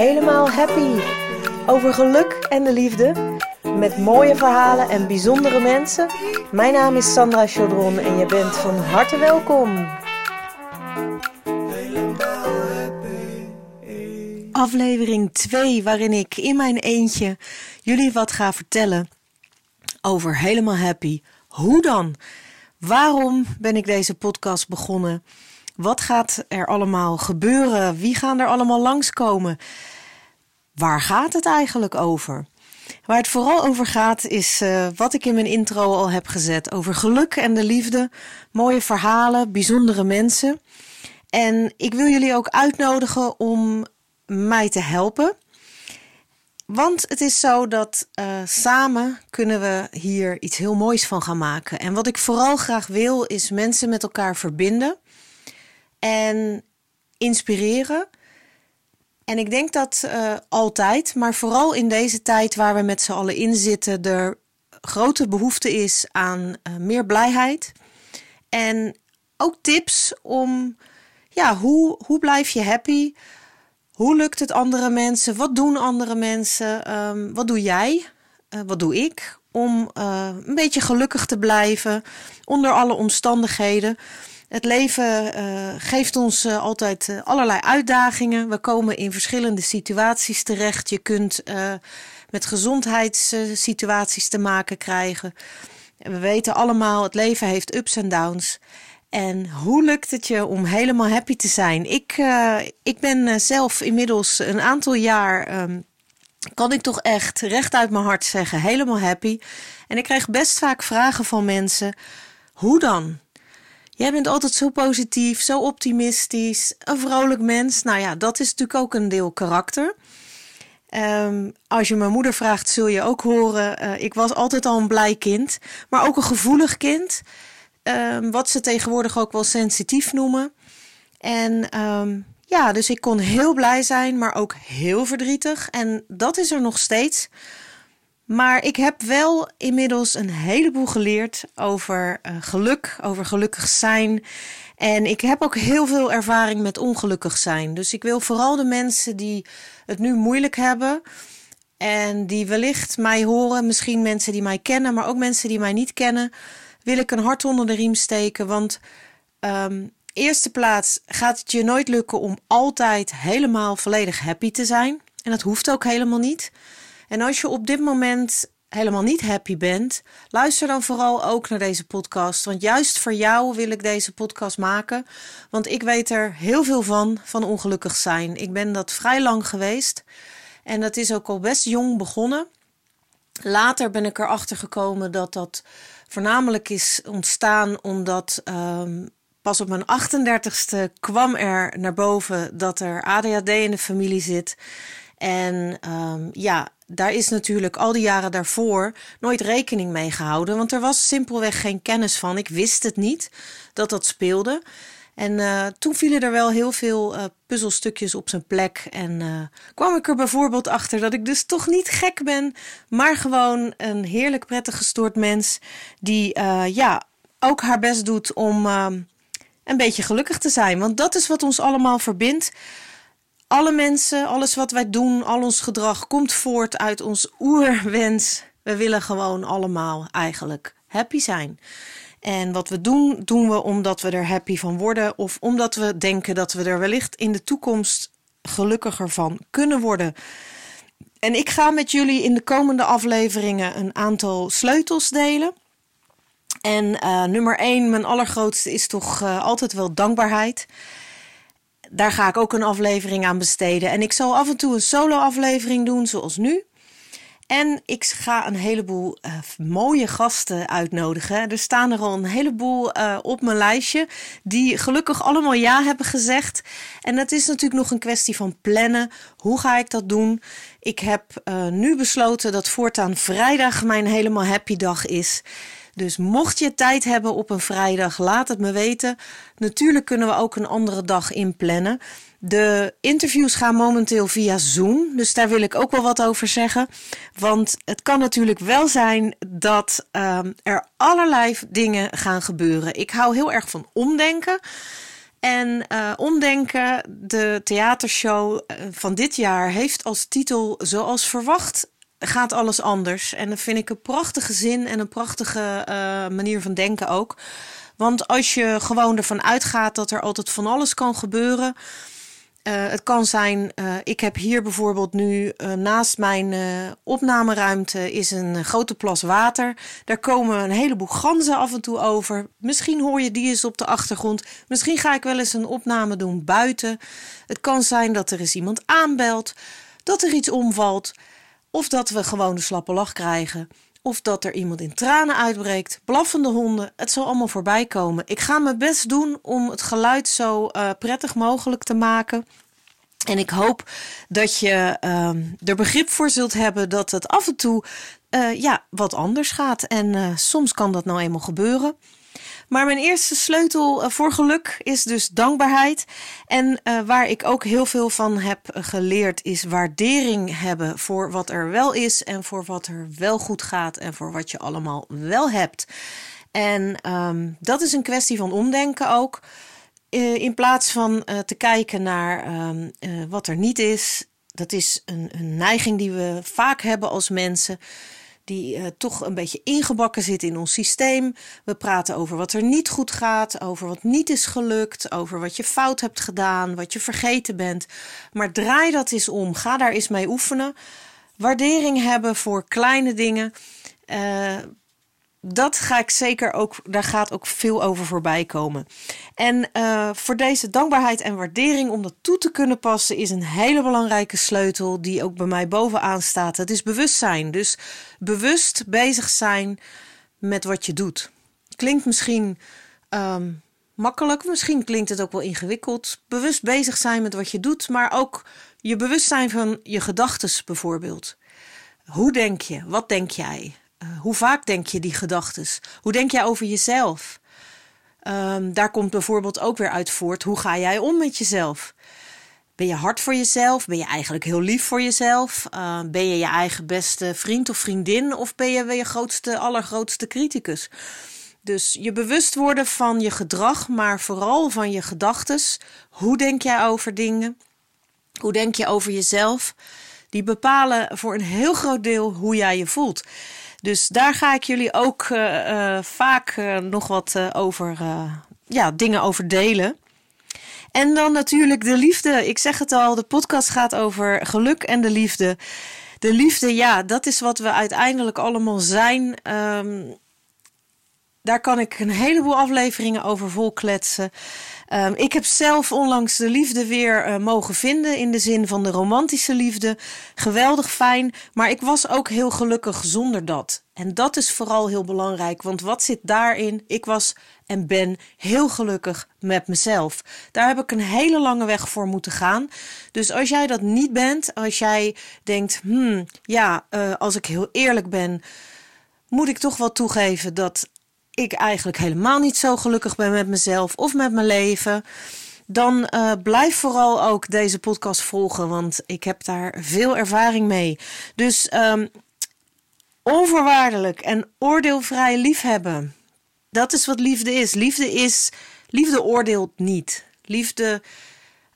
Helemaal Happy. Over geluk en de liefde. Met mooie verhalen en bijzondere mensen. Mijn naam is Sandra Chaudron en je bent van harte welkom. Aflevering 2, waarin ik in mijn eentje jullie wat ga vertellen over Helemaal Happy. Hoe dan? Waarom ben ik deze podcast begonnen? Wat gaat er allemaal gebeuren? Wie gaan er allemaal langskomen? Waar gaat het eigenlijk over? Waar het vooral over gaat is uh, wat ik in mijn intro al heb gezet over geluk en de liefde, mooie verhalen, bijzondere mensen. En ik wil jullie ook uitnodigen om mij te helpen. Want het is zo dat uh, samen kunnen we hier iets heel moois van gaan maken. En wat ik vooral graag wil is mensen met elkaar verbinden en inspireren. En ik denk dat uh, altijd, maar vooral in deze tijd waar we met z'n allen in zitten, er grote behoefte is aan uh, meer blijheid. En ook tips om, ja, hoe, hoe blijf je happy? Hoe lukt het andere mensen? Wat doen andere mensen? Um, wat doe jij? Uh, wat doe ik? Om een beetje gelukkig te blijven onder alle omstandigheden. Het leven uh, geeft ons uh, altijd uh, allerlei uitdagingen. We komen in verschillende situaties terecht. Je kunt met gezondheidssituaties te maken krijgen. We weten allemaal, het leven heeft ups en downs. En hoe lukt het je om helemaal happy te zijn? Ik, ik ben zelf inmiddels een aantal jaar, um, kan ik toch echt recht uit mijn hart zeggen, helemaal happy. En ik krijg best vaak vragen van mensen: hoe dan? Jij bent altijd zo positief, zo optimistisch, een vrolijk mens. Nou ja, dat is natuurlijk ook een deel karakter. Um, als je mijn moeder vraagt, zul je ook horen. Uh, ik was altijd al een blij kind, maar ook een gevoelig kind. Um, wat ze tegenwoordig ook wel sensitief noemen. En um, ja, dus ik kon heel blij zijn, maar ook heel verdrietig. En dat is er nog steeds. Maar ik heb wel inmiddels een heleboel geleerd over uh, geluk, over gelukkig zijn. En ik heb ook heel veel ervaring met ongelukkig zijn. Dus ik wil vooral de mensen die het nu moeilijk hebben. En die wellicht mij horen, misschien mensen die mij kennen, maar ook mensen die mij niet kennen, wil ik een hart onder de riem steken. Want um, eerste plaats gaat het je nooit lukken om altijd helemaal volledig happy te zijn. En dat hoeft ook helemaal niet. En als je op dit moment helemaal niet happy bent, luister dan vooral ook naar deze podcast. Want juist voor jou wil ik deze podcast maken. Want ik weet er heel veel van, van ongelukkig zijn. Ik ben dat vrij lang geweest. En dat is ook al best jong begonnen. Later ben ik erachter gekomen dat dat voornamelijk is ontstaan omdat um, pas op mijn 38ste kwam er naar boven dat er ADHD in de familie zit. En um, ja, daar is natuurlijk al die jaren daarvoor nooit rekening mee gehouden. Want er was simpelweg geen kennis van. Ik wist het niet dat dat speelde. En uh, toen vielen er wel heel veel uh, puzzelstukjes op zijn plek. En uh, kwam ik er bijvoorbeeld achter dat ik dus toch niet gek ben, maar gewoon een heerlijk prettig gestoord mens. Die ja, ook haar best doet om een beetje gelukkig te zijn. Want dat is wat ons allemaal verbindt alle mensen, alles wat wij doen, al ons gedrag komt voort uit ons oerwens. We willen gewoon allemaal eigenlijk happy zijn. En wat we doen, doen we omdat we er happy van worden of omdat we denken dat we er wellicht in de toekomst gelukkiger van kunnen worden. En ik ga met jullie in de komende afleveringen een aantal sleutels delen. En uh, nummer één, mijn allergrootste, is toch uh, altijd wel dankbaarheid daar ga ik ook een aflevering aan besteden. En ik zal af en toe een solo-aflevering doen, zoals nu. En ik ga een heleboel uh, mooie gasten uitnodigen. Er staan er al een heleboel uh, op mijn lijstje. Die gelukkig allemaal ja hebben gezegd. En het is natuurlijk nog een kwestie van plannen. Hoe ga ik dat doen? Ik heb uh, nu besloten dat voortaan vrijdag mijn helemaal happy dag is. Dus mocht je tijd hebben op een vrijdag, laat het me weten. Natuurlijk kunnen we ook een andere dag inplannen. De interviews gaan momenteel via Zoom, dus daar wil ik ook wel wat over zeggen. Want het kan natuurlijk wel zijn dat um, er allerlei dingen gaan gebeuren. Ik hou heel erg van omdenken. En uh, Omdenken, de theatershow van dit jaar, heeft als titel Zoals verwacht gaat alles anders. En dat vind ik een prachtige zin en een prachtige uh, manier van denken ook. Want als je gewoon ervan uitgaat dat er altijd van alles kan gebeuren. Uh, het kan zijn, uh, ik heb hier bijvoorbeeld nu naast mijn opnameruimte is een grote plas water. Daar komen een heleboel ganzen af en toe over. Misschien hoor je die eens op de achtergrond. Misschien ga ik wel eens een opname doen buiten. Het kan zijn dat er eens iemand aanbelt, dat er iets omvalt. Of dat we gewoon de slappe lach krijgen. Of dat er iemand in tranen uitbreekt. Blaffende honden. Het zal allemaal voorbij komen. Ik ga mijn best doen om het geluid zo uh, prettig mogelijk te maken. En ik hoop dat je uh, er begrip voor zult hebben dat het af en toe uh, ja, wat anders gaat. En uh, soms kan dat nou eenmaal gebeuren. Maar mijn eerste sleutel eh, voor geluk is dus dankbaarheid. En uh, waar ik ook heel veel van heb geleerd is waardering hebben voor wat er wel is en voor wat er wel goed gaat en voor wat je allemaal wel hebt. En um, dat is een kwestie van omdenken ook. In plaats van te kijken naar um, wat er niet is. Dat is een, een neiging die we vaak hebben als mensen die uh, toch een beetje ingebakken zit in ons systeem. We praten over wat er niet goed gaat, over wat niet is gelukt, over wat je fout hebt gedaan, wat je vergeten bent. Maar draai dat eens om. Ga daar eens mee oefenen. Waardering hebben voor kleine dingen. Uh, dat ga ik zeker ook, daar gaat ook veel over voorbij komen. En uh, voor deze dankbaarheid en waardering om dat toe te kunnen passen, is een hele belangrijke sleutel die ook bij mij bovenaan staat. Het is bewustzijn. Dus bewust bezig zijn met wat je doet. Klinkt misschien um, makkelijk, misschien klinkt het ook wel ingewikkeld. Bewust bezig zijn met wat je doet, maar ook je bewustzijn van je gedachten bijvoorbeeld. Hoe denk je? Wat denk jij? Uh, hoe vaak denk je die gedachten? Hoe denk jij over jezelf? Um, daar komt bijvoorbeeld ook weer uit voort. Hoe ga jij om met jezelf? Ben je hard voor jezelf? Ben je eigenlijk heel lief voor jezelf? Uh, ben je je eigen beste vriend of vriendin? Of ben je je grootste, allergrootste criticus? Dus je bewust worden van je gedrag, maar vooral van je gedachten. Hoe denk jij over dingen? Hoe denk je over jezelf? Die bepalen voor een heel groot deel hoe jij je voelt. Dus daar ga ik jullie ook uh, uh, vaak uh, nog wat over, ja, dingen over delen. En dan natuurlijk de liefde. Ik zeg het al, de podcast gaat over geluk en de liefde. De liefde, ja, dat is wat we uiteindelijk allemaal zijn. Um, daar kan ik een heleboel afleveringen over volkletsen. Um, ik heb zelf onlangs de liefde weer uh, mogen vinden in de zin van de romantische liefde. Geweldig fijn, maar ik was ook heel gelukkig zonder dat. En dat is vooral heel belangrijk, want wat zit daarin? Ik was en ben heel gelukkig met mezelf. Daar heb ik een hele lange weg voor moeten gaan. Dus als jij dat niet bent, als jij denkt, hmm, ja, uh, als ik heel eerlijk ben, moet ik toch wel toegeven dat ik eigenlijk helemaal niet zo gelukkig ben met mezelf of met mijn leven, dan uh, blijf vooral ook deze podcast volgen, want ik heb daar veel ervaring mee. Dus um, onvoorwaardelijk en oordeelvrij liefhebben. Dat is wat liefde is. Liefde is, liefde oordeelt niet. Liefde,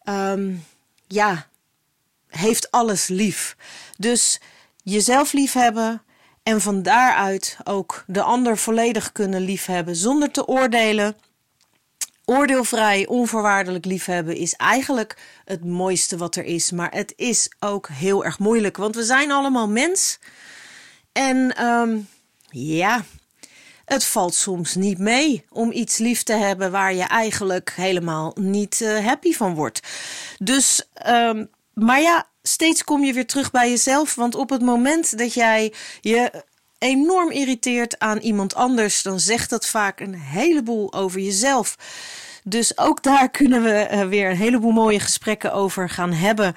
um, ja, heeft alles lief. Dus jezelf liefhebben, en van daaruit ook de ander volledig kunnen liefhebben zonder te oordelen. Oordeelvrij, onvoorwaardelijk liefhebben is eigenlijk het mooiste wat er is. Maar het is ook heel erg moeilijk, want we zijn allemaal mens. En um, ja, het valt soms niet mee om iets lief te hebben waar je eigenlijk helemaal niet uh, happy van wordt. Dus, um, maar ja, steeds kom je weer terug bij jezelf. Want op het moment dat jij je enorm irriteert aan iemand anders, dan zegt dat vaak een heleboel over jezelf. Dus ook daar kunnen we uh, weer een heleboel mooie gesprekken over gaan hebben.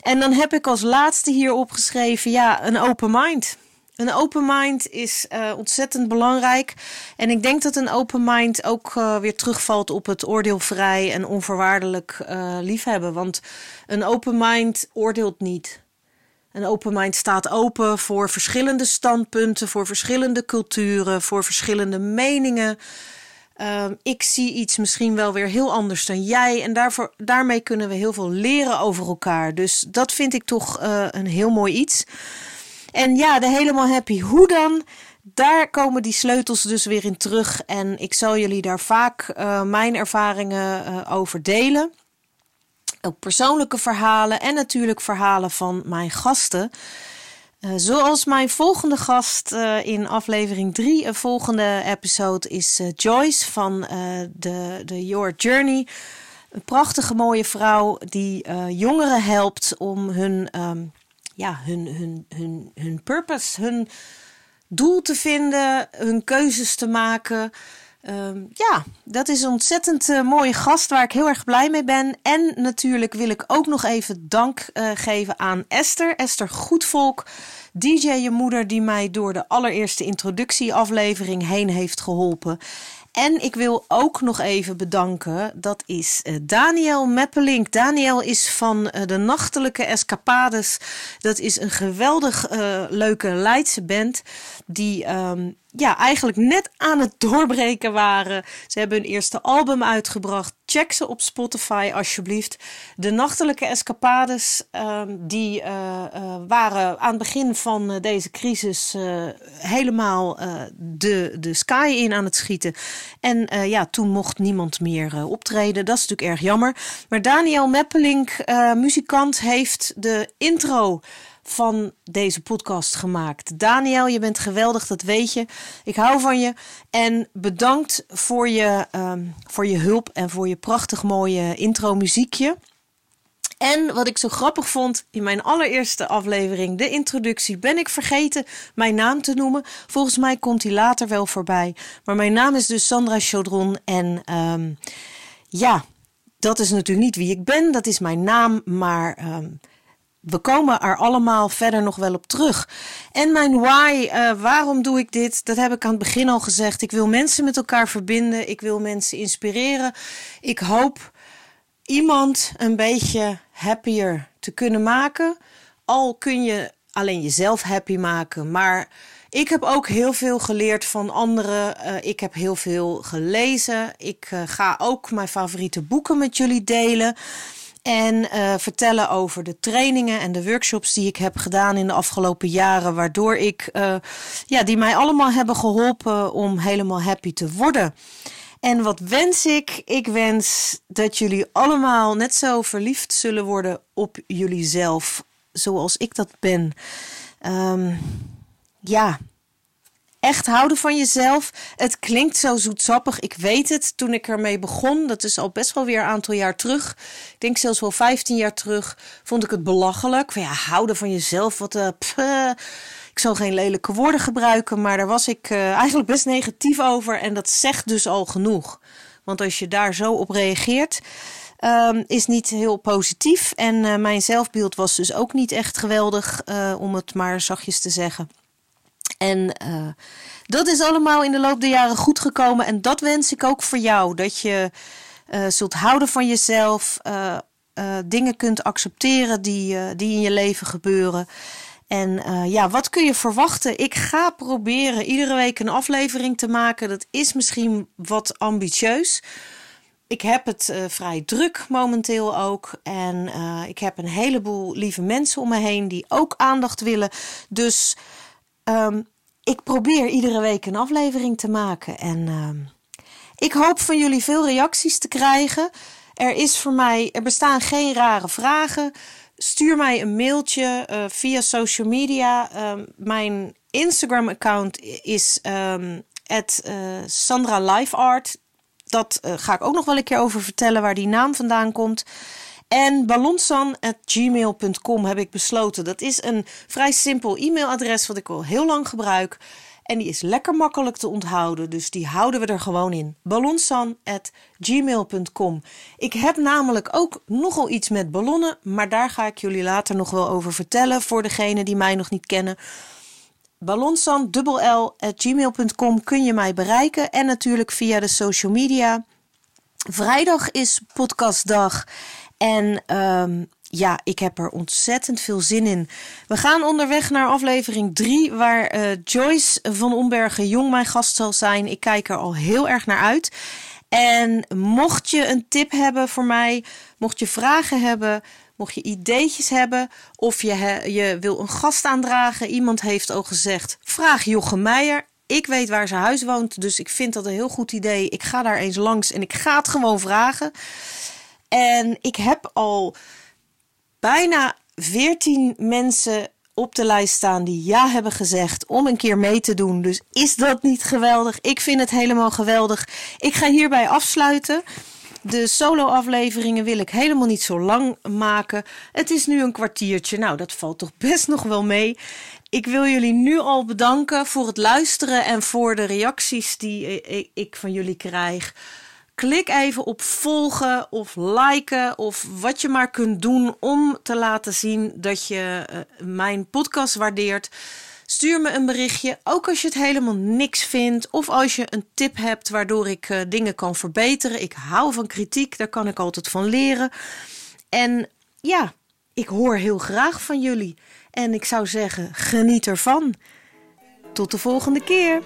En dan heb ik als laatste hier opgeschreven: ja, een open mind. Een open mind is uh, ontzettend belangrijk. En ik denk dat een open mind ook uh, weer terugvalt op het oordeelvrij en onvoorwaardelijk uh, liefhebben. Want een open mind oordeelt niet. Een open mind staat open voor verschillende standpunten, voor verschillende culturen, voor verschillende meningen. Ehm, ik zie iets misschien wel weer heel anders dan jij. En daarvoor, daarmee kunnen we heel veel leren over elkaar. Dus dat vind ik toch een heel mooi iets. En ja, de helemaal happy. Hoe dan? Daar komen die sleutels dus weer in terug. En ik zal jullie daar vaak uh, mijn ervaringen uh, over delen. Ook persoonlijke verhalen en natuurlijk verhalen van mijn gasten. Uh, zoals mijn volgende gast in aflevering 3, een volgende episode, is Joyce van de, de Your Journey. Een prachtige mooie vrouw die jongeren helpt om hun, um, ja, hun, hun, hun, hun purpose, hun doel te vinden, hun keuzes te maken. Um, ja, dat is een ontzettend uh, mooie gast waar ik heel erg blij mee ben. En natuurlijk wil ik ook nog even dank uh, geven aan Esther. Esther Goedvolk, DJ je moeder, die mij door de allereerste introductieaflevering heen heeft geholpen. En ik wil ook nog even bedanken, dat is uh, Daniel Meppelink. Daniel is van uh, de Nachtelijke Escapades. Dat is een geweldig uh, leuke Leidse band die um, ja, eigenlijk net aan het doorbreken waren. Ze hebben hun eerste album uitgebracht. Check ze op Spotify alsjeblieft. De Nachtelijke Escapades, um, die uh, uh, waren aan het begin van uh, deze crisis helemaal de, de sky in aan het schieten. En ja, toen mocht niemand meer optreden. Dat is natuurlijk erg jammer. Maar Daniel Meppelink, muzikant, heeft de intro van deze podcast gemaakt. Daniel, je bent geweldig, dat weet je. Ik hou van je. En bedankt voor je, um, voor je hulp en voor je prachtig mooie intro muziekje. En wat ik zo grappig vond in mijn allereerste aflevering, de introductie, ben ik vergeten mijn naam te noemen. Volgens mij komt hij later wel voorbij. Maar mijn naam is dus Sandra Chaudron. En um, ja, dat is natuurlijk niet wie ik ben, dat is mijn naam. Maar um, we komen er allemaal verder nog wel op terug. En mijn why, uh, waarom doe ik dit? Dat heb ik aan het begin al gezegd. Ik wil mensen met elkaar verbinden. Ik wil mensen inspireren. Ik hoop iemand een beetje happier te kunnen maken. Al kun je alleen jezelf happy maken. Maar ik heb ook heel veel geleerd van anderen. Uh, ik heb heel veel gelezen. Ik uh, ga ook mijn favoriete boeken met jullie delen. En uh, vertellen over de trainingen en de workshops die ik heb gedaan in de afgelopen jaren. Waardoor ik, uh, ja, die mij allemaal hebben geholpen om helemaal happy te worden. En wat wens ik? Ik wens dat jullie allemaal net zo verliefd zullen worden op jullie zelf. Zoals ik dat ben. Um, ja, echt houden van jezelf. Het klinkt zo zoetsappig. Ik weet het. Toen ik ermee begon, dat is al best wel weer een aantal jaar terug. Ik denk zelfs wel 15 jaar terug. Vond ik het belachelijk. Van ja, houden van jezelf. Wat uh, pff, ik zal geen lelijke woorden gebruiken. Maar daar was ik uh, eigenlijk best negatief over. En dat zegt dus al genoeg. Want als je daar zo op reageert. Um, is niet heel positief. En uh, mijn zelfbeeld was dus ook niet echt geweldig, om het maar zachtjes te zeggen. En uh, dat is allemaal in de loop der jaren goed gekomen. En dat wens ik ook voor jou. Dat je uh, zult houden van jezelf. Uh, dingen kunt accepteren die, die in je leven gebeuren. En ja, wat kun je verwachten? Ik ga proberen iedere week een aflevering te maken. Dat is misschien wat ambitieus. Ik heb het vrij druk momenteel ook. En ik heb een heleboel lieve mensen om me heen die ook aandacht willen. Dus Um, ik probeer iedere week een aflevering te maken. En um, ik hoop van jullie veel reacties te krijgen. Er is voor mij, er bestaan geen rare vragen. Stuur mij een mailtje uh, via social media. Um, mijn Instagram-account is at, uh, Sandra Life Art. Dat uh, ga ik ook nog wel een keer over vertellen waar die naam vandaan komt. En ballonsan.gmail.com heb ik besloten. Dat is een vrij simpel e-mailadres wat ik al heel lang gebruik. En die is lekker makkelijk te onthouden, dus die houden we er gewoon in. ballonsan.gmail.com Ik heb namelijk ook nogal iets met ballonnen, maar daar ga ik jullie later nog wel over vertellen voor degenen die mij nog niet kennen. ballonsan.gmail.com kun je mij bereiken en natuurlijk via de social media. Vrijdag is podcastdag. En um, ja, ik heb er ontzettend veel zin in. We gaan onderweg naar aflevering 3, waar uh, Joyce van Ombergen Jong mijn gast zal zijn. Ik kijk er al heel erg naar uit. En mocht je een tip hebben voor mij, mocht je vragen hebben, mocht je ideetjes hebben of je, je wil een gast aandragen. Iemand heeft al gezegd, vraag Jochem Meijer. Ik weet waar ze huis woont, dus ik vind dat een heel goed idee. Ik ga daar eens langs en ik ga het gewoon vragen. En ik heb al bijna 14 mensen op de lijst staan die ja hebben gezegd om een keer mee te doen. Dus is dat niet geweldig? Ik vind het helemaal geweldig. Ik ga hierbij afsluiten. De solo-afleveringen wil ik helemaal niet zo lang maken. Het is nu een kwartiertje. Nou, dat valt toch best nog wel mee. Ik wil jullie nu al bedanken voor het luisteren en voor de reacties die ik van jullie krijg. Klik even op volgen of liken of wat je maar kunt doen om te laten zien dat je uh, mijn podcast waardeert. Stuur me een berichtje, ook als je het helemaal niks vindt of als je een tip hebt waardoor ik uh, dingen kan verbeteren. Ik hou van kritiek, daar kan ik altijd van leren. En ja, ik hoor heel graag van jullie. En ik zou zeggen, geniet ervan. Tot de volgende keer.